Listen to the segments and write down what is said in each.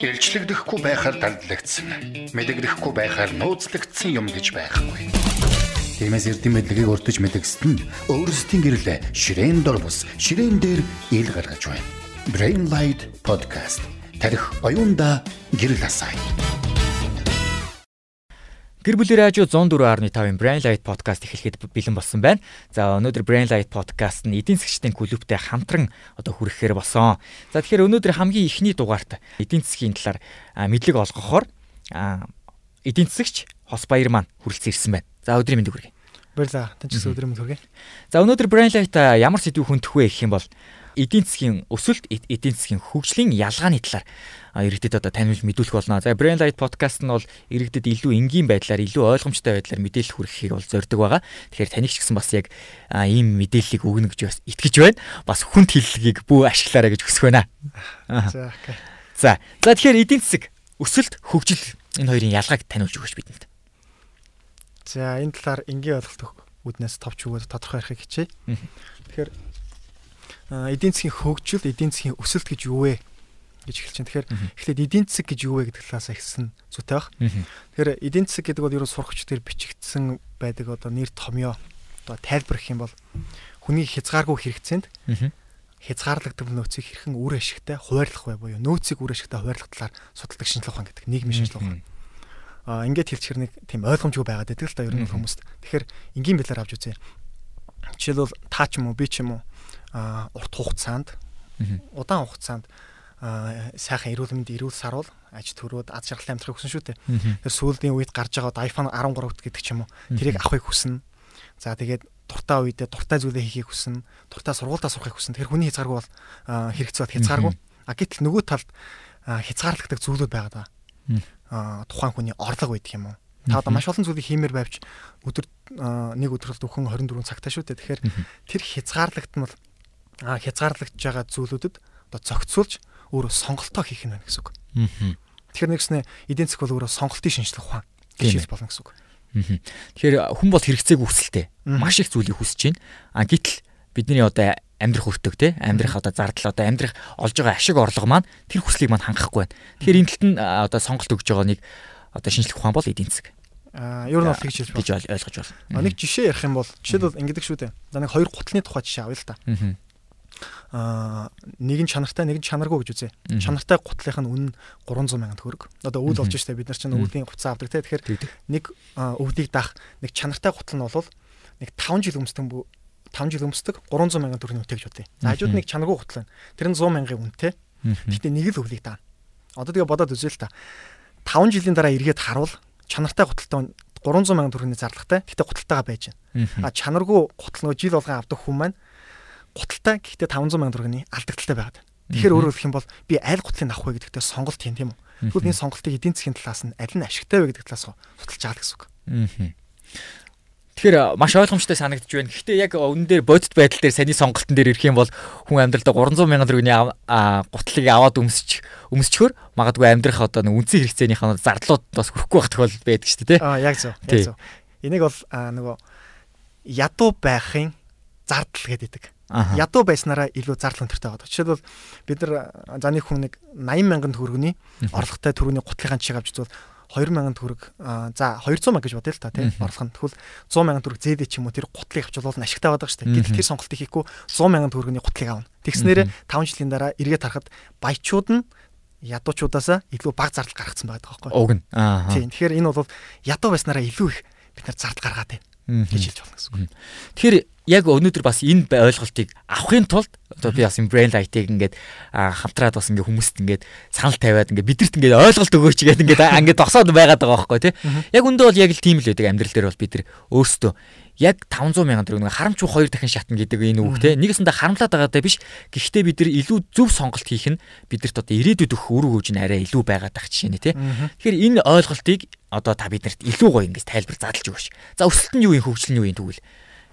Илчлэгдэхгүй байхаар дардлагдсан. Мэдэгдэхгүй байхаар нууцлагдсан юм гэж байхгүй. Тиймээс эрдэм мэдлэгийг урдж мэдгэсэд нь өөрсдийн гэрлээ ширээн дор бус ширээн дээр ил гаргаж байна. Brain Light Podcast тарих оюунда гэрэл асаая. Гэр бүлийн радио 104.5-ын Brain Light podcast эхлэхэд бэлэн болсон байна. За өнөөдөр Brain Light podcast нь эдийн засгчдын клубтэй хамтран одоо хүрэхээр болсон. За тэгэхээр өнөөдөр хамгийн ихний дугаарт эдийн засгийн талаар мэдлэг олгохоор эдийн засгч Хос Баяр маань хүрэлцэн ирсэн байна. За өдрийн мэндийг хүргэе. Баярлалаа. Тань ч гэсэн өдрийн мэнд хүргэе. За өнөөдөр Brain Light ямар сэдв хөндөх вэ гэх юм бол эдийн засгийн өсөлт эдийн засгийн хөгжлийн ялгааны талаар иргэдэд одоо таниулж мэдүүлэх болно. За Brain Light podcast нь бол иргэдэд илүү энгийн байдлаар илүү ойлгомжтой байдлаар мэдээлэл хүргэхийг бол зорддог байгаа. Тэгэхээр таныг ч гэсэн бас яг ийм мэдээллийг өгнө гэж бас итгэж байна. Бас хүнд хэллэгийг бүү ашиглаарай гэж хүсэх байна. За. За за тэгэхээр эдийн засаг өсөлт хөгжил энэ хоёрын ялгааг таниулж өгөөч бидэнд. За энэ талаар энгийн ойлголт үүднээс товч өгөөд тодорхой ярихыг хичээе. Тэгэхээр эдийн засгийн хөгжил, эдийн засгийн өсөлт гэж юу вэ гэж эхэлж байна. Тэгэхээр эхлээд эдийн засаг гэж юу вэ гэдэг талаас эхэлсэн зүйтэй баг. Тэгэхээр эдийн засаг гэдэг бол ерөө сурагч дээр бичигдсэн байдаг одоо нэр томьёо одоо тайлбар гэх юм бол хүний хязгааргүй хэрэгцээнд хязгаарлагддаг нөөцийг хэрхэн үр ашигтай хуваарлах вэ буюу нөөцийг үр ашигтай хуваарлах талаар судалдаг шинжилгээ ухаан гэдэг нийгмийн шинжилгээ ухаан. Аа ингээд хэлчихэр нэг тийм ойлгомжгүй байгаад байдаг л да ер нь хүмүүст. Тэгэхээр энгийн байдлаар авч үзье. Жишээлбэл та ч юм уу би ч юм уу урт хугацаанд удаан хугацаанд сайхан эрүүл мэнд эрүүл саруул аж төрөөд аз жаргалтай амьдрахыг хүсэн шүү дээ. Тэр сүүлийн үед гарч байгаа iPhone 13 гэдэг ч юм уу тэрийг авахыг хүснэ. За тэгээд дуртай үедээ дуртай зүйлээ хийхийг хүснэ. Дуртай сургуультаа сурахыг хүснэ. Тэгэхээр хүний хязгааргүй бол хэрэгцээ бол хязгааргүй. А гэтэл нөгөө талд хязгаарлагддаг зүйлүүд байгаад байгаа. А тухайн хүний орлого байдаг юм уу? Та одоо маш олон зүйлийг хиймээр байвч өдөр нэг өдрөлд өхөн 24 цагтаа шүү дээ. Тэгэхээр тэр хязгаарлагдсан бол хязгаарлагдж байгаа зүйлүүдэд одоо зохицуулж өөрөө сонголтоо хийх нь байна гэсэн үг. Тэгэхээр нэгснээ эдийн засаг бол өөрөө сонголтын шинжилгээ ухаан гэж болно гэсэн үг. Тэгэхээр хүн бол хэрэгцээг үсэлтэй. Маш их зүйлийг хүсэж байна. А гítэл бидний одоо амьдрах хүртэг те амьдрах одоо зардал одоо амьдрах олж байгаа ашиг орлого маань тэр хүслийг маань хангахгүй байна. Тэгэхээр энэ талд нь одоо сонголт өгж байгаа нэг одоо шинжлэх ухаан бол эдийн засаг. Аа ер нь бол тэгж хэлж гэж ойлгож байна. Нэг жишээ ярих юм бол жишээлбэл ингэдэг шүү дээ. За нэг хоёр гутлын тухай жишээ авъя л аа нэг нь чанартай нэг нь чанаргүй гэж үзье. Чанартай гутлынх нь үнэ 300 сая төгрөг. Одоо өвөл олж штэ бид нар чинь өвлийн хуцаа авдаг те. Тэгэхээр нэг өвлийг даах нэг чанартай гутал нь бол нэг 5 жил өмсдөг 5 жил өмсдөг 300 сая төгрөгийн үнэтэй гэж бодъё. За хажууд нэг чанаргүй гутал нь. Тэр нь 100 саягийн үнэтэй. Гэхдээ нэг л өвлийг даана. Одоо тэгээ бодоод үзье л та. 5 жилийн дараа эргээд харуул чанартай гуталтай 300 сая төгрөгийн зарлагтай. Гэхдээ гуталтайгаа байж байна. А чанаргүй гутал нөгөө жил болгон авдаг хүн маань гуталтай гэхдээ 500 сая төгрөгийн алдагдaltaй байгаад байна. Тэгэхээр өөрөөр хэлэх юм бол би аль гутлыг авах вэ гэдэгтээ сонголт хийн тийм үү. Тэгвэл энэ сонголтыг эдийн засгийн талаас нь аль нь ашигтай вэ гэдэг талаас судалж байгаа гэсэн үг. Тэгэхээр маш ойлгомжтой санагдж байна. Гэхдээ яг өнөн дээр бодит байдал дээр саний сонголтын дээр ирэх юм бол хүн амьдралдаа 300 сая төгрөгийн гутлыг аваад өмсч өмсчхөр магадгүй амьдрах одоо нэг үнцэн хэрэгцээнийхээ зардлууд бас хүрэхгүй байх тохиолдол байдаг шүү дээ. Аа яг зөв. Яг зөв. Энийг бол нөгөө ядуу байхын зардал гэдэг ядуу байснараа илүү зардал өнтертэй байгаа. Жишээлбэл бид нар за нэг хүн нэг 80 мянган төгрөгийн орлоготой төрөний гутлынхаа чиг авч үзвэл 2 мянган төгрөг за 200 мянга гэж бодъё л та тийм орлого нь. Тэгвэл 100 мянган төгрөг зээдэ ч юм уу тэр гутлыг авч бол ашигтай байдаг шүү дээ. Гэтэл тэр сонголтыг хийхгүй 100 мянган төгрөгийн гутлыг авна. Тэгснээрээ 5 жилийн дараа эргээд харахад баячууд нь ядуучуудаасаа илүү бага зардал гаргацсан байдаг байхгүй юу? Уг нь. Тийм. Тэгэхээр энэ бол ядуу байснараа илүү их бид нар зардал гаргаад байна гэж хэлж болно гэсэн үг. Тэгэхээр яг өнөөдөр бас энэ ойлголтыг авахын тулд одоо би бас энэ brain light-ыг ингээд хамтраад бас ингээд хүмүүст ингээд санал тавиад ингээд бидэрт ингээд ойлголт өгөөч гэдэг ингээд ингээд досоод байгаад байгаа байхгүй тий. Яг өндөө бол яг л тийм л байдаг. Амьдрал дээр бол бид нар өөрсдөө яг 500 мянган төгрөг харамч хоёр дахин шатна гэдэг энэ үг те нэгэсэндээ харамлаад байгаатай биш. Гэхдээ бид нар илүү зөв сонголт хийх нь бидэрт одоо ирээдүйд өгөх үр хөвж нь арай илүү байгаад тах жишээ нэ те тэгэхээр энэ ойлголтыг одоо та биднэрт илүү гоё ингэж тайлбар задлж өгөөш за өсөлт нь юу юм хөгжил нь юу юм тэгвэл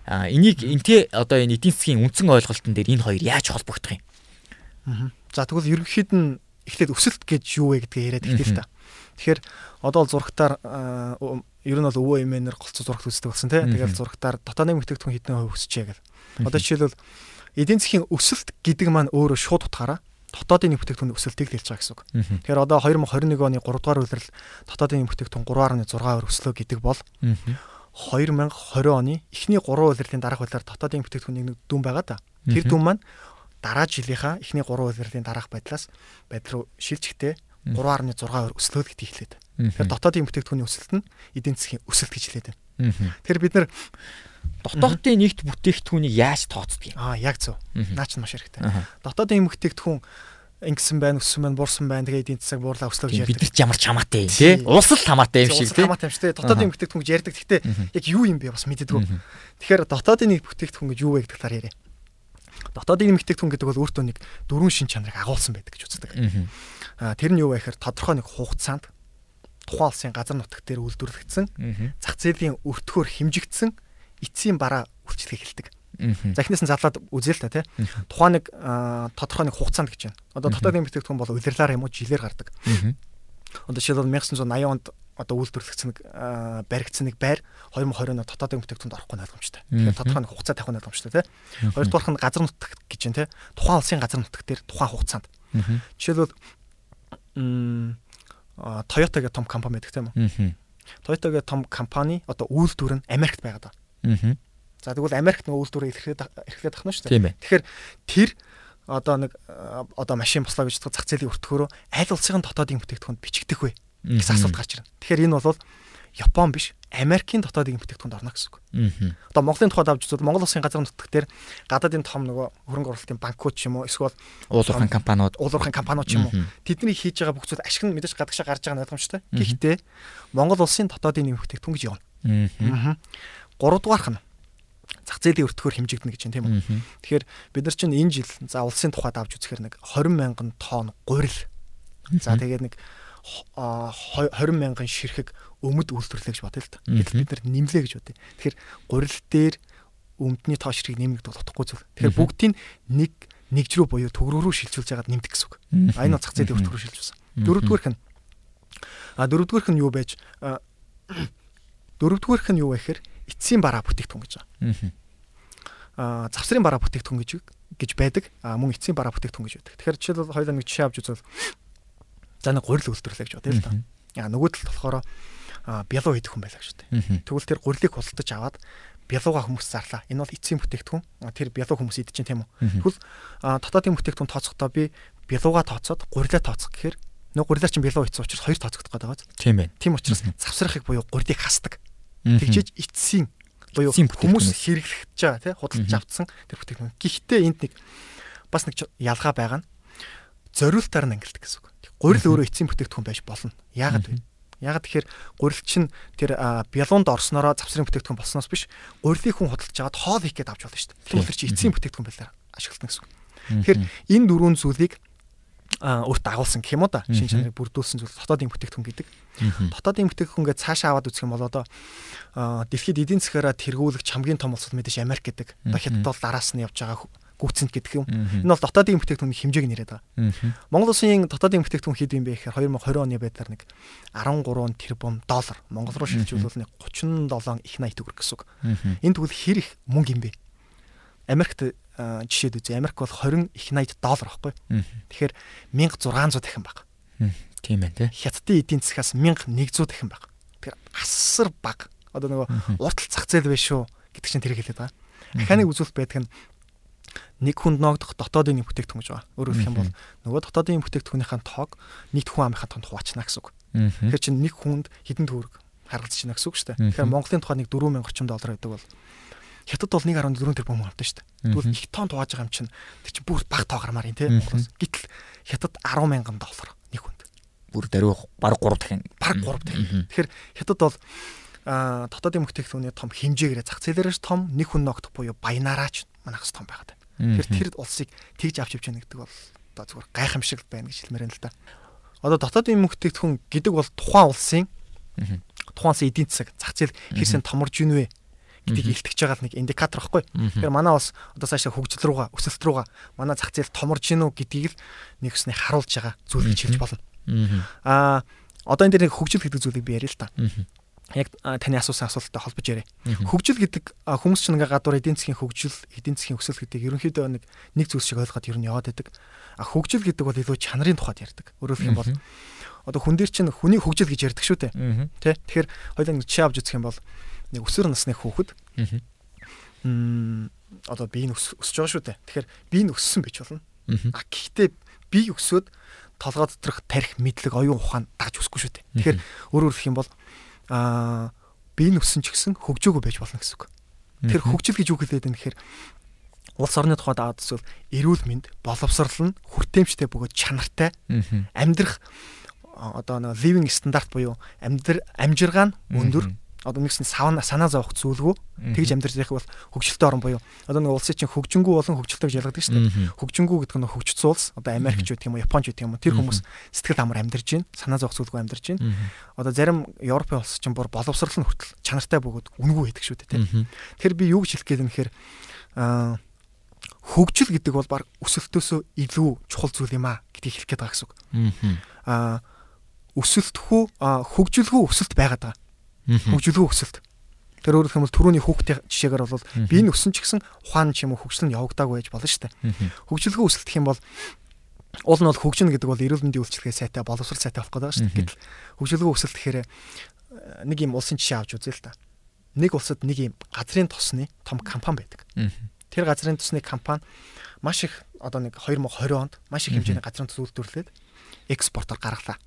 А энийг энтэй одоо энэ эдийн засгийн үндсэн ойлголтын дээр энэ хоёр яаж холбогдох юм? За тэгвэл ерөнхийд нь эхлээд өсөлт гэж юу вэ гэдгээ яриад ихтэй л та. Тэгэхээр одоо л зурагтаар ер нь бол өвөө эмээнэр голцоо зурагт үздэг болсон тийм. Тэгэл зурагтаар дотоодын мэтэгтхэн хитэн хувь өсчихэ гэл. Одоо жишээлбэл эдийн засгийн өсөлт гэдэг маань өөрөө шууд утгаараа дотоодын нэг бүтээгдэхүүний өсөлтийг хэлж байгаа гэсэн үг. Тэгэхээр одоо 2021 оны 3 дугаар улирал дотоодын нэг бүтээгдэхүүн 3.6%-аар өслөө гэдэг бол 2020 оны эхний 3 улирлын дараах байдлаар дотоодын бүтээгдэхүүний нэг дүн байгаа да. Тэр дүн маань дараа жилийнхаа эхний 3 улирлын дараах байдлаас байдал руу шилжихтэй 3.6% өслөө гэдгийг хэлээд. Тэгэхээр дотоодын бүтээгдэхүүний өсөлт нь эдийн засгийн өсөлт гэж хэлээд байна. Тэгэхээр бид нар дотоодын нэгт бүтээгдэхүүнийг яаж тооцдгийг. Аа яг зөв. Наач нь маш хэрэгтэй. Дотоодын бүтээгдэхүүн ингэсэн байна, өссөн байна, буурсан байна. Тэгээ эдийн засаг буурлаа өслөө гэж ярьдаг. Бид ч ямар ч хамаатай юм тий. Улсал хамаатай юм шиг тий. Хамаатай юм шиг тий. Дотоодын бүтээгдэхүүн гэж ярьдаг. Гэхдээ яг юу юм бэ бас мэддэггүй. Тэгэхээр дотоодын нэг бүтээгдэхүүн гэж юу вэ гэдэг талаар яриа. Дотоодын бүтээгдэхүүн гэдэг бол өөртөө нэг дөрвөн шин чанарыг агуулсан байдаг гэж үздэг. Аа тэр нь юу вэ гэхээр тодорхой нэг хугацаанд тухайн улсын газар нутаг дээр үйлдвэрлэгдсэн зах зээлийн өртгөөр хэмжигдсэн эцсийн бараа үйлчлэх эхэлдэг. За эхнээс нь задлаад үзээ л та тий. Тухайн нэг тодорхой нэг хугацаанд гэж байна. Одоо дотоодын бүтээгдэхүүн бол улирлаар юм уу жилээр гардаг. Одоо жишээлбэл 1980 онд одоо үйлдвэрлэгдсэн нэг баригдсан нэг байр 2020 оны дотоодын бүтээгдэхүүнд орохгүй ойлгомжтой. Тэгэхээр тодорхой нэг хугацаа тавих нь ойлгомжтой тий. Хоёрдугаарх нь газар нутаг гэж байна тий. Тухайн улсын газар нутаг дээр тухайн хугацаанд. Жишээлбэл Toyota гэх том компани байдаг тийм үү? Toyota гэх том компани одоо үйлдвэр нь Америкт байгаа даа. За тэгвэл Америкт нөгөө үйлдвэрээ эрхлээд эрхлээд ахна шүү дээ. Тэгэхээр тэр одоо нэг одоо машин бослоо гэж зах зээлийн өртгөөрөө аль улсын дотоодын бүтээгдэхүүнд бичигдэх вэ гэсэн асуулт гарч ирнэ. Тэгэхээр энэ бол Япон биш Америкийн дотоодын бүтээгдэхүүнд орно гэсэн үг. Одоо Монголын тухайд авч үзвэл Монгол улсын газар нутгт дээр гадаадын том нөгөө хөрөнгө оруулалтын банкуд ч юм уу эсвэл уулуурхайн компаниуд уулуурхайн компаниуд ч юм уу тэдний хийж байгаа бүх зүйл ашиг нь мэдээж гадагшаа гарч байгаа нь ойлгомжтой. Гэхдээ Монгол улсын дотоодын нэм бүтээгдэхүүн гэж явна. Гуравдугаарх нь зах зээлийн өртгөөр хэмжигдэнэ гэж байна тийм үү. Тэгэхээр бид нар чинь энэ жил за улсын тухайд авч үзэхээр нэг 20 мянган тонн гурил. За тэгээд нэг 20 мянган ширхэг өмд үйлдвэрлэе гэж бодъё л та. Гэтэл бид нар нэмлээ гэж бодъё. Тэгэхээр гурил дээр өмдний тоо ширхэг нэмэгдэх утгагүй зүйл. Тэгэхээр бүгдийг нэг нэгж рүү буюу төгрөг рүү шилжүүлж яагаад нэмдэг гэсэн үг. А энэ зах зээлийн өртгөөр шилжүүлсэн. Дөрөвдүгээрх нь а дөрөвдүгээрх нь юу байж дөрөвдүгээрх нь юу вэ гэхээр эцсийн бараа бүтээгдэхүүн гэж байгаа. Аа завсрын бараа бүтээгдэхүүн гэж гэж байдаг. Аа мөн эцсийн бараа бүтээгдэхүүн гэж байдаг. Тэгэхээр жишээлбэл хоёулаа нэг жишээ авч үзвэл за нэг гурил үйлдвэрлэх гэж бодъё л да. Аа нөгөө талд болохоор бялуу хийх хүн байлаа гэж үү. Тэгвэл тэр гурилыг худалдаж аваад бялууга хүмүүс зарлаа. Энэ бол эцсийн бүтээгдэхүүн. Тэр бялуу хүмүүс идэж чинь тийм үү. Тэгвэл дотоодын бүтээгдэхүүн тооцохдоо би бялууга тооцоод гурилаа тооцох гэхээр нөгөө гурилаар чинь бялуу хийсэн учраас хоёр тооцогдох гэдэг байгаа. Тийм байна. Тийм учраас завсрахыг буюу гурилыг хасдаг. Тэгжээж эцсийн буюу хүмүүс хэрэглэж байгаа тий худалдаж авцсан тэр бүтээгдэхүүн. Гэхдээ энд нэг бас нэг ялгаа байгаа нь зориултаар нь ангилдаг гэсэн үг. Гурил өөрөө эцсийн бүтээгдэхүүн байж болно. Яагаад вэ? Ягаад тэгэхээр гурил чинь тэр бялуунд орсноороо завсрын бүтээгдэхүүн болсноос биш гурилыг хүн худалдаж аваад хоол хийх гээд авч болно шүү дээ. Тэгэхээр чинь эцсийн бүтээгдэхүүн байлаар ашиглана гэсэн үг. Тэгэхээр энэ дөрвөн зүйлийг өөрт дагуулсан гэх юм уу да шин чанарыг бүрдүүлсэн зүйл дотоодын бүтээгдэхүүн гэдэг. Дотоодын бүтээгдэхүүнгээ цаашаа аваад үзэх юм бол одоо дэлхийд эдийн засгаараа тэргүүлэгч хамгийн том улсууд мэдээж Америк гэдэг. Одоо хятад бол араас нь явж байгаа гүцэнд гэдэг юм. Энэ бол дотоодын бүтээгдэхүүний хэмжээг нэрээд байгаа. Монгол улсын дотоодын бүтээгдэхүүн хэд юм бэ гэхээр 2020 оны байдлаар нэг 13 тэрбум доллар Монгол руу шилжүүлвэл нэг 37 их 80 төгрөг гэсэн үг. Энэ тэгвэл хэр их мөнгө юм бэ? Америкт жишээд үзье. Америк бол 20 их 80 доллар байхгүй. Тэгэхээр 1600 дахин баг. Тийм байна тий. Хятадын эдийн засгаас 1100 дахин баг. Тэгэхээр асар баг. Одоо нөгөө уртл зах зээл биш шүү гэдэг чинь тэр хэлээд байгаа. Механик үзүүлэлт байдаг нь нэг хүнд ноогдох дотоодын нэг бүтээгдэхүүн гэж байгаа. Өөрөөр хэлэх юм бол нөгөө дотоодын бүтээгдэхүүнийхэн тоог нийт хүн амынхаа тоонд хуваачна гэсэн үг. Тэгэхээр чинь нэг хүнд хэдэн төгрөг харгалзаж байна гэсэн үг шүү дээ. Тэгэхээр Монголын тухай нэг 4000 орчим доллар байдаг бол Хятад бол 1.4 тэрбум авдаг шүү дээ. Тэгвэл их тоон тувааж байгаа юм чинь тэр чинь бүр баг тоо гармаар юм тий. Гэтэл Хятад 10 мянган доллар нэг хүнд. Бүр даруй баг 3 дахин баг 3 дахин. Тэгэхээр Хятад бол а дотоодын мөхтөгтөний том хэмжээгээрээ зах зээлээрээс том нэг хүн ногдох буюу баянаараач манайхс том байгаад байна. Тэгэхээр тэр улсыг тэгж авч явж яах гэдэг бол одоо зүгээр гайхамшиг байна гэж хэлмээр байна л да. Одоо дотоодын мөхтөгтөн гэдэг бол тухайн улсын тухайн улсын эдийн засаг зах зээл хэрсэн томорж ийн вэ гэдгийг илтгэж байгаа нэг индикатор байхгүй. Тэгэхээр манай бас одоо цаашаа хөгжил рүүгээ өсөлт рүүгээ манай зах зээл томорж гинүү гэдгийг л нэг өснө харуулж байгаа зүйл гэж хэлж болно. Аа одоо энэ дээр нэг хөгжил гэдэг зүйлийг би яриа л та. яг таны асуусан асуулттай холбож яриа. Хөгжил гэдэг хүмүүс чинь ингээ гадуур эдийн засгийн хөгжил, эдийн засгийн өсөлт гэдэг ерөнхийдөө нэг нэг зүйлс шиг ойлгоод ер нь яваад байдаг. А хөгжил гэдэг бол илүү чанарын тухайд ярьдаг. Өөрөөр хэлэх юм бол одоо хүн дээр чинь хүний хөгжил гэж ярьдаг шүү дээ. Тэ? Тэгэхээр хоёулаа нэг чи авч үзэх юм бол нэг өсвөр насны хүүхэд мм одоо бие нь өсөж байгаа шүү дээ. Тэгэхээр бие нь өссөн байж болно. А гэхдээ бие өсөөд толгой доторх тарих мэдлэг оюун ухаан дагж өсөхгүй шүү дээ. Тэгэхээр өөрөөр хэлэх юм бол аа бие нь өссөн ч гэсэн хөгжөөгөө байж болно гэсэн үг. Тэгэхээр хөгжил гэж юу хэлээд байна гэхээр улс орны тухайд аваад эсвэл эрүүл мэнд боловсрал нь хүртээмжтэй бөгөөд чанартай амьдрах одоо нэг living стандарт буюу амьдр амжиргаа нь өндөр одоо нэгсэн савна санаа зовох зүйлгүй тэгж амьдрах байх бол хөгжилтэй орн буюу одоо нэг улсын чинь хөгжингүү болон хөгжилтэй гэж ялгадаг шүү дээ. Хөгжингүү гэдэг нь хөгжсөн улс одоо Америкч гэх юм уу Японч гэх юм уу тэр хүмүүс сэтгэл амар амьдарч байна. Санаа зовох зүйлгүй амьдарч байна. Одоо зарим Европын улс чинь бүр боловсрал нь хүртэл чанартай бөгөөд үнгүй байдаг шүү дээ. Тэгэхээр би юу гэж хэлэх гээд юм аа хөгжил гэдэг бол баг өсөлтөөсөө илүү чухал зүйл юм а гэдгийг хэлэх гээд байгаа гэсэн үг. Аа өсөлтхүү хөгжилгүй өсөлт байгаад байгаа хөгжөлгүй өсөлт. Тэр өөрөөр хэлбэл түрүүний хүүхдийн жишээгээр бол би энэ өссөн ч гэсэн ухаан ч юм уу хөгжил нь явагдаагүй байж болно шүү дээ. Хөгжөлгүй өсөлт гэх юм бол уул нь бол хөгжин гэдэг бол эрүүл мэндийн үйлчилгээ сайтай боловсрол сайтай болох гэдэг шүү дээ. Гэтэл хөгжөлгүй өсөлт гэхээр э, нэг юм улсын жишээ авч үзье л да. Нэг улсад нэг юм газрын тосны том компани байдаг. Тэр газрын тосны компани маш их одоо нэг 2020 онд маш их хэмжээний газрын тос үйлдвэрлээд экспортоор гаргалаа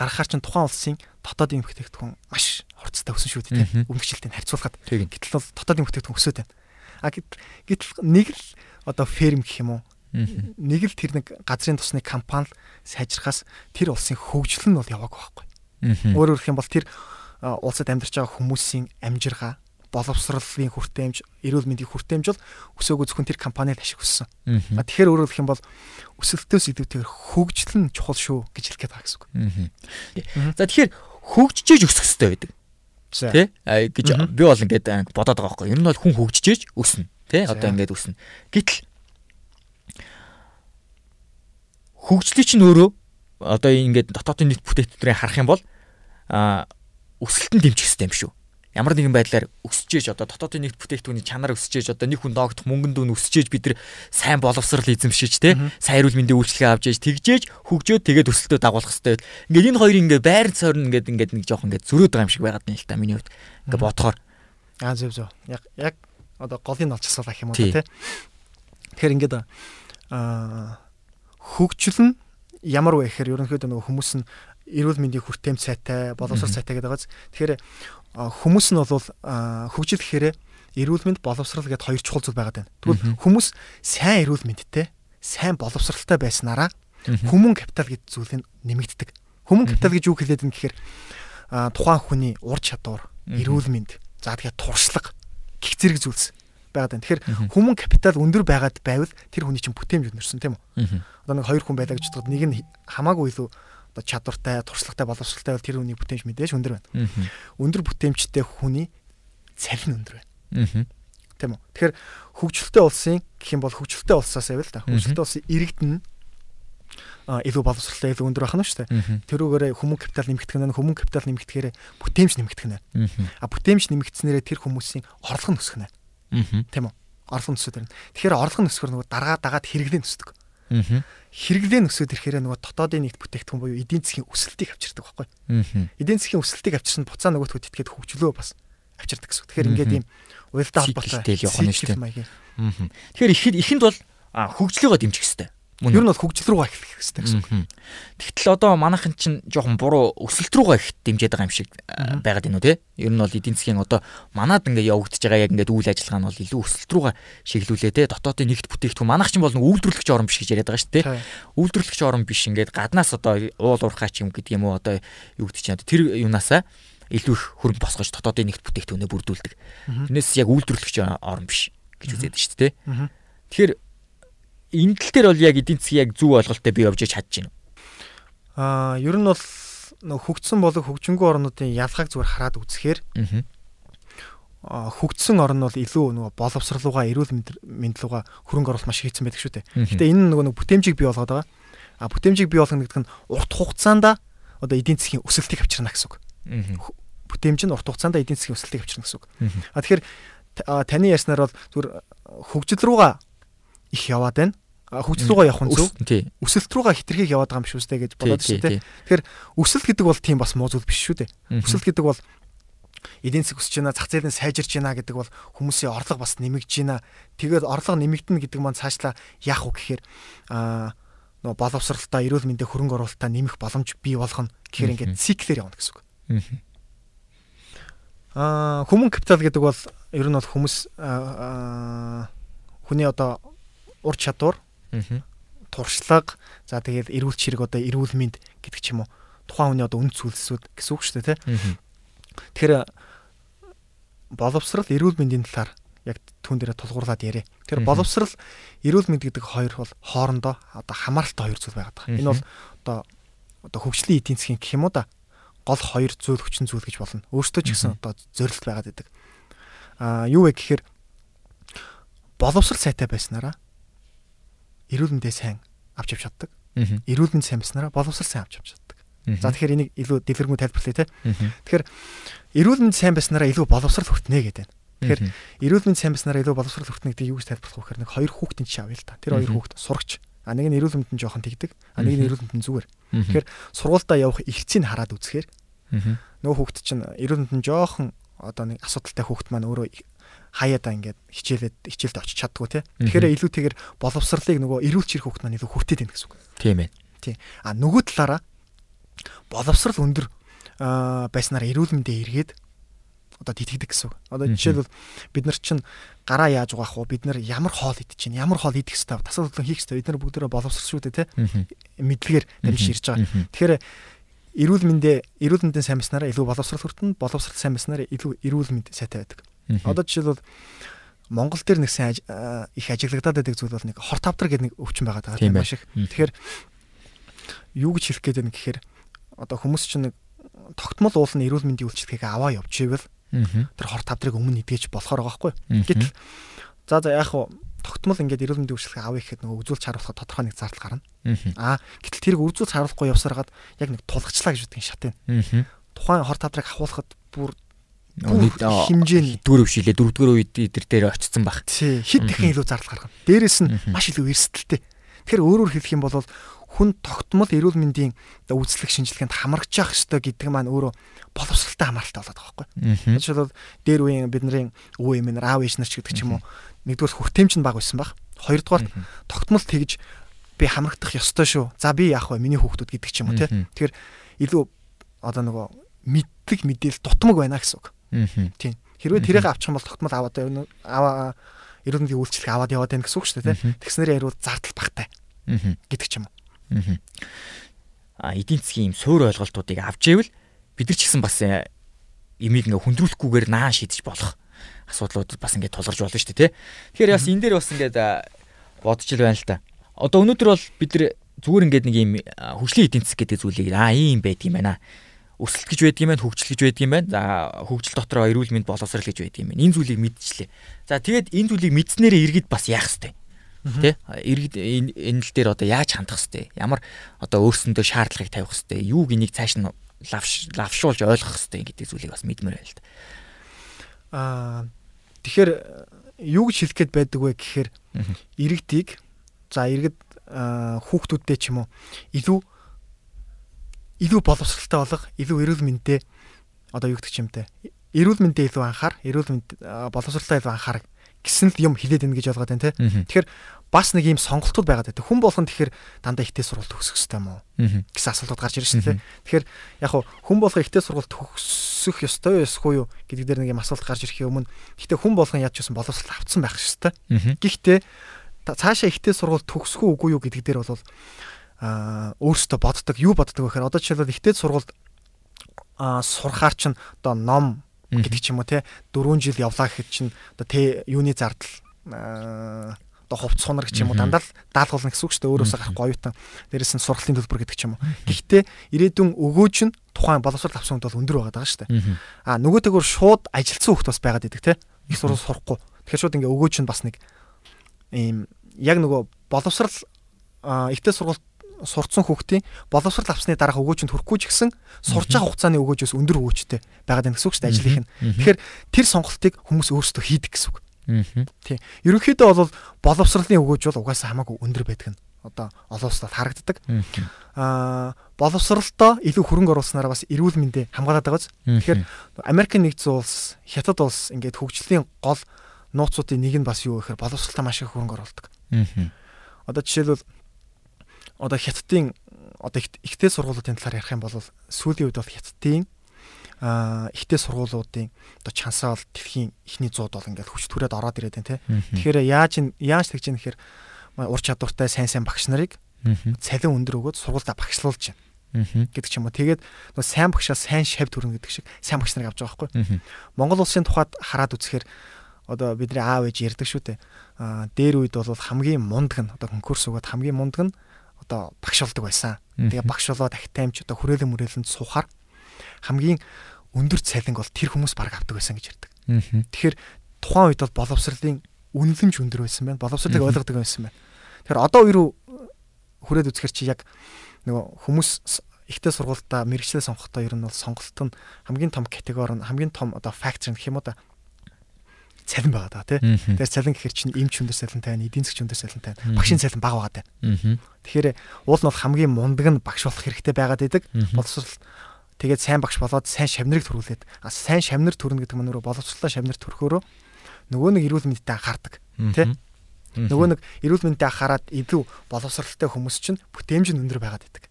гаргахаар чинь тухайн улсын дотоодын бүтээгдэхүүн маш хурцтай өсөн шүү дээ. Өмнөгчлөлтийг харьцуулахад. Гэтэл бол дотоодын бүтээгдэхүүн өсөд байна. А гэтэл нэг л одоо ферм гэх юм уу? Нэг л тэр нэг газрын тусны компани сайжрахаас тэр улсын хөгжил нь бол яваагүй байхгүй. Өөрөөр хэлэх юм бол тэр улсад амьдарч байгаа хүмүүсийн амжиргаа боловсролын хүртээмж, эрүүл мэндийн хүртээмж бол өсөөгөө зөвхөн тэр компанид ашиг өссөн. А тэгэхээр өөрөөр хэлэх юм бол өсөлтөөс илүүтэйгээр хөгжил нь чухал шүү гэж хэлэх гээд байгаа гэсэн үг. За тэгэхээр хөгжижээж өсөх хэрэгтэй байдаг. Тэ? А гэж би бол ингээд бодоод байгаа байхгүй. Ер нь бол хүн хөгжижээж өснө. Тэ? Одоо ингээд өснө. Гэтэл хөгжлийг чинь өөрөө одоо ингээд дотоодын нийт бүтээгдэхүүнээ харах юм бол а өсөлтөнд дэмжих юм шүү ямар нэгэн байдлаар өсөж одоо дотоодын нэгт бүтээгдэхүүний чанар өсөж одоо нэг хүн доогдох мөнгөн дүүн өсөж бид нар сайн боловсрал эзэмшиж те сайн эрүүл мэндийн үйлчлэгээ авч яж тэгжээж хөгжөөд тэгээд өсөлтөө дагуулах хэрэгтэй. Ингээд энэ хоёрын ингээд байр цорн ингээд ингээд нэг жоох ингээд зөрөөд байгаа юм шиг байгаад байна л та миний хувьд. Ингээд бодохоор аа зөв зөв. Яг яг одоо голын олж асуулах юм уу те. Тэгэхээр ингээд аа хөгжил нь ямар вэ гэхээр ерөнхийдөө нөгөө хүмүүс нь эрүүл мэндийн хүртээмж сайтай, боловсрол сайтай гэдэг байгааз. Тэгэхээр хүмүүс нь бол хөгжил гэхээр эрүүл мэнд боловсрал гэдээ хоёр чухал зүйл байгаад байна. Тэгвэл хүмүүс сайн эрүүл мэндтэй, сайн боловсралтай байснараа хүмүүн капитал гэдэг зүйлийг нэмэгддэг. Хүмүүн капитал гэж юу хэлээд байна гэхээр тухайн хүний ур чадвар, эрүүл мэнд, за тэгэхээр туршлага гих зэрэг зүйлс байгаад байна. Тэгэхээр хүмүүн капитал өндөр байгаад байвал тэр хүний чинь бүтээмж өндөрсөн тийм үү? Одоо нэг хоёр хүн байлаа гэж бодоход нэг нь хамаагүй илүү одоо чадвартай, туршлагатай, боловсралтай бол тэр хүний бүтээмж мэдээж өндөр байна. Өндөр бүтээмжтэй хүний цалин өндөр байна. Тийм үү. Тэгэхээр хөгжилтэй улсын гэх юм бол хөгжилтэй улсаас байвал та хөгжилтэй улсын иргэдэн а илүү боловсралтай илүү өндөр байна шүү дээ. Тэрүүгээрээ хүмүүн капитал нэмэгдэх нь хүмүүн капитал нэмэгдэхээр бүтээмж нэмэгдэх нь. А бүтээмж нэмэгдснээрээ тэр хүмүүсийн орлого нь өсөх нь. Тийм үү? Орлого нь өсөд байна. Тэгэхээр орлого нь өсөхөр нөгөө дараа дагаад хэрэглээ өсдөг хэрэглээ нөсөөд ирэхээр нөгөө дотоодын нийт бүтээгдэхүүн буюу эдийн засгийн өсөлтийг авчирдаг байхгүй. Эдийн засгийн өсөлтийг авчирсан буцаа нөгөөдхөд итгээд хөгжлөө бас авчирдаг гэсэн. Тэгэхээр ингээд ийм уялдаа холбоотой явах нь шүү дээ. Тэгэхээр ихэд ихэнд бол хөгжлөөгөө дэмжих хэрэгтэй. Ер нь бол хөгжил рүү эхлэх хэрэгтэй гэсэн. Тэгтэл одоо манайхан чинь жоохон буруу өсөлт рүүгээ их дэмжиж байгаа юм шиг байгаад байна уу те? Ер нь бол эдийн засгийн одоо манад ингээ явагдаж байгаа яг ингээд үйл ажиллагаа нь бол илүү өсөлт рүүгээ шиглүүлээ те. Дотоодын нэгт бүтээгдэхүүн манайх чинь бол үйлдвэрлэгч орн биш гэж яриад байгаа шүү те. Үйлдвэрлэгч орн биш ингээд гаднаас одоо уул уурхай ч юм гэдэг юм уу одоо юу гэдэг чинь тэр юунаасаа илүү их хөрөнгө босгож дотоодын нэгт бүтээгдэхүүнээ бүрдүүлдэг. Тэрнээс яг үйлдвэрлэгч орн биш гэж үзээд шүү те. Тэгэхээр энэ тал дээр бол яг эдийн засгийн яг зөв ойлголттой бий явж чадж байна. Аа ер нь бол хөгжсөн болог хөгжингүй орнуудын ялгааг зүгээр хараад үзэхээр хөгжсөн орн бол илүү нөгөө боловсролууга эрүүл мэнд рууга хөрөнгө оруулалт маш хийцэн байдаг шүү дээ. Гэтэ энэ нөгөө бүтээмжийг бий болгоод байгаа. А бүтээмжийг бий болгоно гэдэг нь урт хугацаанд одоо эдийн засгийн өсөлтийг авчирна гэсэн үг. бүтээмж нь урт хугацаанд эдийн засгийн өсөлтийг авчирна гэсэн үг. А тэгэхээр таны ярьснаар бол зүгээр хөгжил рүүгээ их яваад байна. Хөгжил рүүгээ явах нь зөв. Өсөлт рүүгээ хитрхийг яваад байгаа юм шүү дээ гэж бодоод шүү дээ. Тэгэхээр өсөлт гэдэг бол тийм бас муу зүйл биш шүү дээ. Өсөлт гэдэг бол эдийн засаг өсөж байна, зах зээл нь сайжирч байна гэдэг бол хүмүүсийн орлого бас нэмэгдэж байна. Тэгээд орлого нэмэгдэнэ гэдэг маань цаашлаа яах вэ гэхээр аа нөө боловсралтай, эрүүл мэндийн хөрөнгө оруулалтаа нэмэх боломж бий болгоно гэхээр ингээд циклэр явна гэсэн үг. Аа хүмүүн капитал гэдэг бол ер нь бол хүмүүс хүний одоо ур чадвар, туршлага, за тэгээд эрүүл чирэг одоо эрүүл мэнд гэдэг ч юм уу тухайн хүний одоо үнд зүйлсүүд гэсэн үг шүү дээ, тэ. Тэгэхээр боловсрал эрүүл мэндийн талаар яг түн дээр тулгуурлаад яриа. Тэр боловсрал эрүүл мэнд гэдэг хоёр бол хоорондоо одоо хамааралтай хоёр зүйл байгаад байгаа. Энэ бол одоо одоо хөгжлийн эдийн засгийн гэх юм уу да гол хоёр зүйл хүчин зүйл гэж болно. Өөртөө ч гэсэн одоо зорилт байгаад байдаг. Аа юу вэ гэхээр боловсрал сайтай байснараа эрүүл мэндээ сайн авч явж чаддаг. Эрүүл мэнд сайн байснараа боловсрал сайн авч явж чаддаг. За тэгэхээр энийг илүү дэлгэрэнгүй тайлбарлая те. Тэгэхээр эрүүл мэнд сайн байснараа илүү боловсрал хүртнэ гэдэг байна. Тэгэхээр эрүүл мэнд сайн байснараа илүү боловсрал хүртнэ гэдэг юу гэж тайлбарлах вэ гэхээр нэг хоёр хүүхдийн жишээ авъя л та. Тэр хоёр хүүхд сурагч. А нэг нь эрүүл мэндэнд жоохон тэгдэг. А нэг нь эрүүл мэндэнд зүгээр. Тэгэхээр сургуультаа явах эрхцийг хараад үзэхээр нөгөө хүүхд чинь эрүүл мэндэнд жоохон одоо нэг асуудалтай хүүхд маань өөрөө хаяада ингээд хичээлээд хичээлд очиж чаддгүй тий. Тэгэхээр илүүтэйгээр боловсралыг нөгөө эрүүл чирэх хүүхд маань илүү хүртээд байна гэсэн үг. Тийм ээ. Тий. А нөгөө талаараа боловсрал өндөр байснаар эрүүл мэндэ эргээд одоо тэтгдэг гэсэн үг. Одоо жишээлбэл бид нар чинь гараа яаж угаах вэ? Бид нар ямар хоол идэж чинь, ямар хоол идэх хэвээр тасал хөдлөн хийх хэвээр бид нар бүгдөө боловсрал шүү дээ, тий? Мэдлэгээр дамжиж ирж байгаа. Тэгэхээр эрүүл мэндэ эрүүл мэндийн сайн байснараа илүү боловсрал хүртэн, боловсрал сайн байснараа илүү эрүүл мэнд сайтай байдаг. Одоо жишээлбэл Монгол дээр нэг сайн их ажиглагдаад байдаг зүйл бол нэг хорт тавдар гэдэг нэг өвчин байгаа даа маш их. Тэгэхээр юу гэж хэлэх гээд байна гэхээр одоо хүмүүс чинь нэг тогтмол уулын эрүүл мэндийн үйлчлэгийг аваа явж ивэл тэр хорт тавдрыг өмнө идгэж болохоор байгаа байхгүй. Гэтэл за за яах вэ? Тогтмол ингээд эрүүл мэндийн үйлчлэгийг авъя гэхэд нөгөө үзүүлж харуулахад тодорхой нэг зардал гарна. Аа гэтэл тэрийг үзүүлж харуулахгүй явсараад яг нэг тулгчлаа гэж үтгэн шат байна. Тухайн хорт тавдрыг авахлахад бүр хэмжээний дөрөв шилээ дөрөвдүгээр үед идэр дээр очсон баг. Тий, хэд дахин илүү зардал гаргана. Дээрээс нь маш илүү эрсдэлтэй. Тэгэхээр өөрөөр хэлэх юм бол хүн тогтмол эрүүл мэндийн үйлчлэг шинжилгээнд хамрагч явах ёстой гэдэг маань өөрөө боловсралтай хамааралтай болоод байгаа байхгүй. Жишээлбэл дээр үеийн бидний өвөө эмээ нар аав ээж нар ч гэдэг ч юм уу нэгдүгээр хүртээмж нь баг байсан баг. Хоёрдугаар тогтмол тэгж би хамрагдах ёстой шүү. За би яах вэ? Миний хүүхдүүд гэдэг ч юм уу те. Тэгэхээр илүү одоо нөгөө мэддэг мэдээлэл дутмаг байна гэсэн үг. Тийм. Хэрвээ тэрийг авчих юм бол тогтмол аваад аваа эрүүл мэндийн үйлчлэг аваад яваад байна гэсэн үг шүү дээ те. Тэгснээрээ ярил зардал багтай. гэдэг ч юм уу. А эдийн засгийн юм суур ойлголтуудыг авч ивэл бид нар ч гэсэн бас имийг ингээ хүндрүүлэхгүйгээр наан шийдэж болох асуудлууд бас ингээ тулгарч болно шүү дээ тий. Тэгэхээр бас энэ дээр бас ингээ бодож ил байна л та. Одоо өнөөдөр бол бид нар зүгээр ингээд нэг юм хөгжлийн эдийн засаг гэдэг зүйлийг аа ийм байдаг юм байна. Өсөлт гэж байдаг юм байна, хөгжил гэж байдаг юм байна. За хөгжил дотроо эрүүл мэнд боловсрал гэж байдаг юм байна. Энэ зүйлийг мэдчихлээ. За тэгээд энэ зүйлийг мэдснээрээ иргэд бас яах хэвтэй Тэ? Иргэд энэ л дээр одоо яаж хандах хэвтэй? Ямар одоо өөрсөндөө шаардлагыг тавих хэвтэй? Юуг энийг цааш нь лавш лавшуулж ойлгох хэвтэй гэдэг зүйлийг бас мэдмээр байл та. Аа тэгэхээр юу гэж хэлэх гээд байдаг вэ гэхээр иргэдийг за иргэд хүүхдүүдтэй ч юм уу илүү илүү боловсралтай болох, илүү эрүүл мэндтэй одоо юу гэдэг юм те. Эрүүл мэндээ илүү анхаар, эрүүл мэнд боловсралтай илүү анхаар гэсэн л юм хилээд байна гэж ойлгоод байна те. Тэгэхээр бас нэг юм сонголтууд байгаад байдаг. Хүн болгон тэгэхээр дандаа ихтэй сургалт төгсөх хэрэгтэй мó гэсэн асуултууд гарч ирж байна те. Тэгэхээр яг хүн болгон ихтэй сургалт төгсөх ёстой ёсгүй юу гэдэг дээр нэг юм асуулт гарч ирэхийн өмнө гэхдээ хүн болгон яаж ч гэсэн боловсрол авцсан байх ёстой. Гэхдээ цаашаа ихтэй сургалт төгсөх үгүй юу гэдэг дээр бол а өөрөөсөө боддог юу боддог вэ гэхээр одоо жишээлбэл ихтэй сургалт а сурахаар чинь одоо ном гэдэг ч юм уу те 4 жил явлаа гэхэд чинь одоо тэ юуны зардал одоо хувц сунар гэх юм уу дандаа л даалгуулна гэсэн үг шүү дээ өөрөөсөө гарахгүй оюутан дээрээс нь сургалтын төлбөр гэдэг ч юм уу. Гэхдээ ирээдүйн өгөөж нь тухайн боловсрол авсан хүнд бол өндөр байгаа даа шүү дээ. А нөгөөтэйгөр шууд ажилтсан хүмүүс бас байгаад идэг те. Их сурвал сурахгүй. Тэгэхээр шууд ингээ өгөөж нь бас нэг ийм яг нөгөө боловсрал ихтэй сургалт сурцсан хүүхдийн боловсрал авсны дараах өгөөжөнд хүрэхгүй ч гэсэн сурч байгаа хугацааны өгөөжөөс өндөр өгөөжтэй байгаад байна гэсэн үг шүү дээ ажлынх нь. Тэгэхээр тэр сонголтыг хүмүүс өөрсдөө хийдэг гэсэн үг. Тийм. Ерөнхийдөө бол боловсролын өгөөж бол угаасаа хамаагүй өндөр байдаг нь одоо олон улсад харагддаг. Аа боловсролтоо илүү хөрөнгө оруулснараа бас эрүүл мэндэ хамгаалаад байгааз. Тэгэхээр Америк нэгдсэн улс, Хятад улс ингээд хөгжлийн гол нууцуудын нэг нь бас юу гэхээр боловсролтоо маш их хөрөнгө оруулдаг. Одоо жишээлбэл одоо Хятадын одоо ихтэй сургуулиудын талаар ярих юм бол сүүлийн үед бол Хятадын а ихтэй сургуулиудын одоо чансаа бол дэлхийн ихний 100-д бол ингээд хүч түрээд ороод ирээд байна те. Тэгэхээр яаж яаж тэгж юм гэхээр ур чадвартай сайн сайн багш нарыг цалин өндөр өгөөд сургуультай багшлуулж байна гэдэг ч юм уу. Тэгээд нөө сайн багшаа сайн шав төрнө гэдэг шиг сайн багш нарыг авч байгаа байхгүй. Монгол улсын тухайд хараад үзэхээр одоо бидний аав ээж ярьдаг шүү дээ. Аа дээр үед бол хамгийн мундаг нь одоо конкурс өгөөд хамгийн мундаг нь одоо багш болдог байсан. Тэгээ багш болоод ахтаймч одоо хүрээлэн мөрөөлөнд суухаар хамгийн өндөр цалинг бол тэр хүмүүс баг авдаг байсан гэж ярьдаг. Тэгэхээр тухайн үед бол боловсролын үнэлэмж өндөр байсан байна. Боловсролыг ойлгодог байсан байна. Тэгэхээр одоо рүү хүрээд үзэхэр чи яг нөгөө хүмүүс ихтэй сургуультаа мэрэгчлээ сонгохдоо ер нь бол сонголт нь хамгийн том категори нь хамгийн том одоо фактор гэх юм уу да цалин байгаа даа тий. Тэгэхээр цалин гэхэр чинь эмч өндөр цалин тайна, эдийн засгийн өндөр цалин тайна, багшийн цалин бага байгаа даа. Тэгэхээр уул нь бол хамгийн мундаг нь багш болох хэрэгтэй байгаад байдаг. Боловсрол тэгээд сайн багш болоод сайн шавнырыг төрүүлээд сайн шавнар төрнө гэдэг нь өөрөө боловсролоо шавнар төрөхөөрөө нөгөө нэг эрүүл мэндэд анхаардаг тий. Нөгөө нэг эрүүл мэндэд анхаарад илүү боловсралтай хүмүүс чинь бүтээмж нь өндөр байгаад байдаг.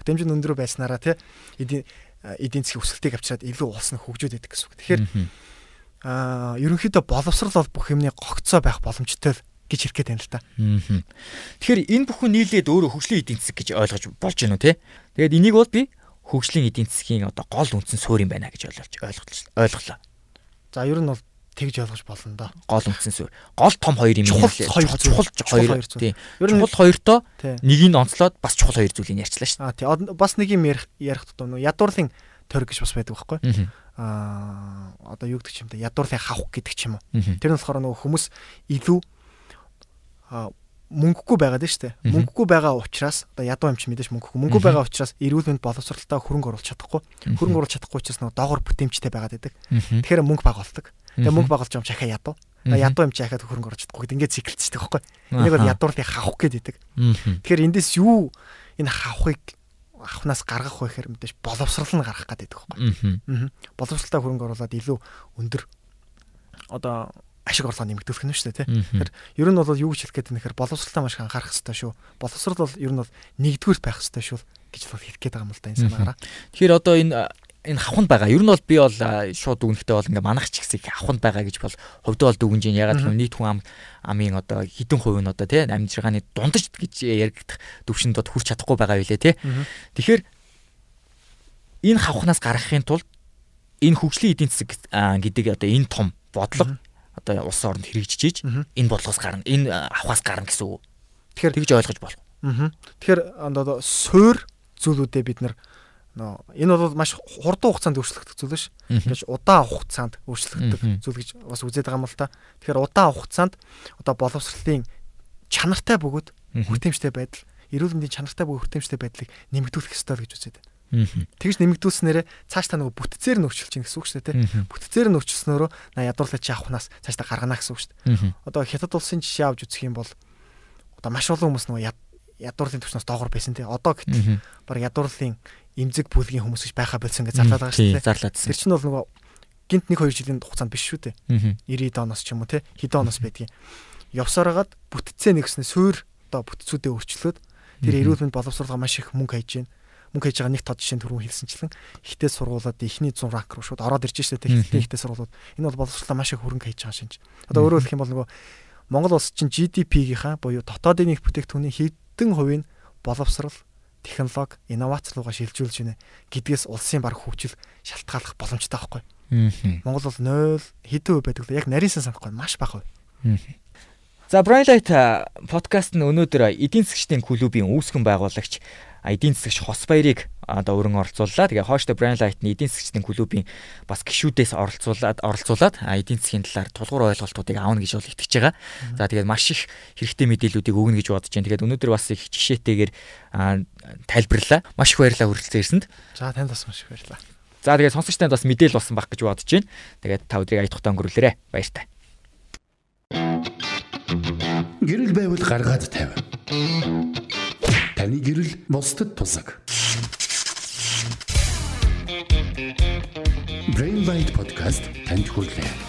Бүтээмж нь өндөр байснараа тий эдийн эдийн засгийн өсөлтийг авчираад илүү улс нь хөгжөөд байдаг гэсэн үг. Тэгэхээр аа ерөнхийдөө боловсрал бол бүх юмны гогцоо байх боломжтой гэж хэлэх гээд байна л та. Тэгэхээр энэ бүхэн нийлээд өөрөө хөгжлийн эдийн засаг гэж ойлгож болж байна уу те? Тэгээд энийг бол би хөгжлийн эдийн засгийн одоо гол үндсэн суурь юм байна гэж ойлгож ойлголоо. За ер нь бол тэгж ойлгож болно да. Гол үндсэн суурь. Гол том хоёр юм лээ. Чухал хоёр тийм. Чухал хоёртоо нэгийг онцлоод бас чухал хоёр зүйлийг ярьчлаа шүү. Аа тийм. Бас нэг юм ярих ярих тутам нөө ядуурлын тойрог гэж бас байдаг байхгүй. Аа одоо юу гэдэг юм бэ? Ядуурлын хавх гэдэг ч юм уу. Тэр нь болохоор нөгөө хүмүүс илүү мөнгөгүй байгаад нь штэ. Мөнгөгүй байгаа учраас одоо ядуу юмч мэдээж мөнгөгүй. Мөнгөгүй байгаа учраас эрүүл мэнд боловсралтай хөрөнгө оруулах чадахгүй. Хөрөнгө оруулах чадахгүй учраас нөгөө доогор бүтээмжтэй байгаад байдаг. Тэгэхээр мөнгө баг болдог. Тэгээ мөнгө багуулж байгаа юм чахаа ядуу. Ядуу юм чахаад хөрөнгө оруулах чадахгүй. Ингээд циклцдэг байхгүй. Энийг бол ядуурлыг хавах гээд байдаг. Тэгэхээр эндээс юу энэ хавахыг авахнаас гаргах вэ гэхээр мэдээж боловсрал нь гарах гэдэг байхгүй. Боловсралтай хөрөнгө оруулаад илүү өндөр одоо ашиг орлого нэмэгдүүлэх нь шүү дээ тий. Тэгэхээр ер нь бол юу гэж хэлэх гээд нэхэр боловсралтай маш их анхаарах хэрэгтэй шүү. Боловсрал бол ер нь бол нэгдүгээр байх хэрэгтэй шүү гэж хэлэх гээд байгаа юм л да энэ санаагаараа. Тэгэхээр одоо энэ энэ хавханд байгаа. Ер нь бол би бол шууд дүгнэхтэй бол ингээ манах ч гэсэн хавханд байгаа гэж бол хувьдаа бол дүгнэж байна. Ягаад гэвэл нийт хүн ам амын одоо хідэн хувь нь одоо тий амьжиргааны дундаж гэж яригдах төвшөнд одоо хүрч чадахгүй байгаа юу лээ тий. Тэгэхээр энэ хавхнаас гаргахын тулд энэ хөгжлийн эдийн засаг гэдэг одоо энэ том бодлого одоо улс оронд хэрэгжиж ийж энэ бодлогоос гарна энэ авахаас гарна гэсэн үг. Тэгэхээр тэгж ойлгож болох. Тэгэхээр одоо суур зүйлүүдээ бид нар энэ бол маш хурдан хугацаанд өөрчлөгдөх зүйл ш. Тэгэж удаан хугацаанд өөрчлөгддөг зүйл гэж бас үзээд байгаа юм л та. Тэгэхээр удаан хугацаанд одоо боловсролын чанартай бөгөөд хүртээмжтэй байдал, эрүүл мэндийн чанартай бөгөөд хүртээмжтэй байдлыг нэмэгдүүлэх ёстой гэж үзээд байна. Тэгж нэмэгдүүлснээрээ цааш та нөгөө бүтцээр нь өөрчилж чинь гэсэн үг шүү дээ. Бүтцээр нь өөрчилснөөрөө на ядуурлаач авахнаас цааш та гаргана гэсэн үг шүү дээ. Одоо хятад улсын жишээ авч үзэх юм бол одоо маш олон хүмүүс нөгөө ядуурлын төвчнөөс доогор байсан тий. Одоо гэтэл баг ядуурлын эмзэг бүлгийн хүмүүс гэж байхаа болсон гэж зарлаад байгаа шүү дээ. Зарлаадсан. Тэр чинь бол нөгөө гинт 1 2 жилийн хугацаанд биш шүү дээ. 90 оноос ч юм уу тий. Хэдэн оноос байдгийг. Явсараагаад бүтцээ нэгснэ суур одоо бүтцүүдээ өөрчлөөд тэр эрүүл мэнд боловсруулга маш их мөнгө хайж байна мөнгө хийж байгаа нэг тод жишээ түрүүн хэлсэнчлэн ихтэй сургуулаад ихний 100 ранк руу шууд ороод ирж штэ ихтэй ихтэй сургуулаад энэ бол боловсруулалтаа маш их хөрөнгө хийж байгаа шинж. Одоо өөрөөр хэлэх юм бол нөгөө Монгол улс чинь GDP-гийнхаа буюу дотоодын нийт бүтээгдэхүүний хэдэн хувийг боловсрал, технологи, инновац руугаа шилжүүлж байна гэдгээс улсын баг хөгжил шалтгааллах боломжтой байхгүй. Монгол бол 0 хэдэн хувь байдаг вэ? Яг нарийнсан санахгүй маш бага хувь. За Brainlight подкаст нь өнөөдөр эдийн засгчдын клубийн үүсгэн байгуулагч эдийн засгч Хос баярыг одоо өрн оролцууллаа. Тэгээ хооштой Brainlight-ны эдийн засгчдын клубийн бас гишүүдээс оролцуулаад оролцуулаад эдийн засгийн талаар тулгуур ойлголтуудыг аавна гэж бол итгэж байгаа. За тэгээд маш их хэрэгтэй мэдээллүүдийг өгнө гэж бодож байна. Тэгээд өнөөдөр бас их жишээтэйгээр тайлбарлаа. Маш их баярлалаа хүрэлцэн ирсэнд. За танд бас маш их баярлалаа. За тэгээд сонсогч танд бас мэдээлэл болсон баг гэж бодож байна. Тэгээд та өдрийг аятухтаа өнгөрүүлээрэ. Баяртай. Гэрэл байвал гаргаад тавь. Таны гэрэл бусдад тусаг. Brain Bite podcast танд хүрэлээ.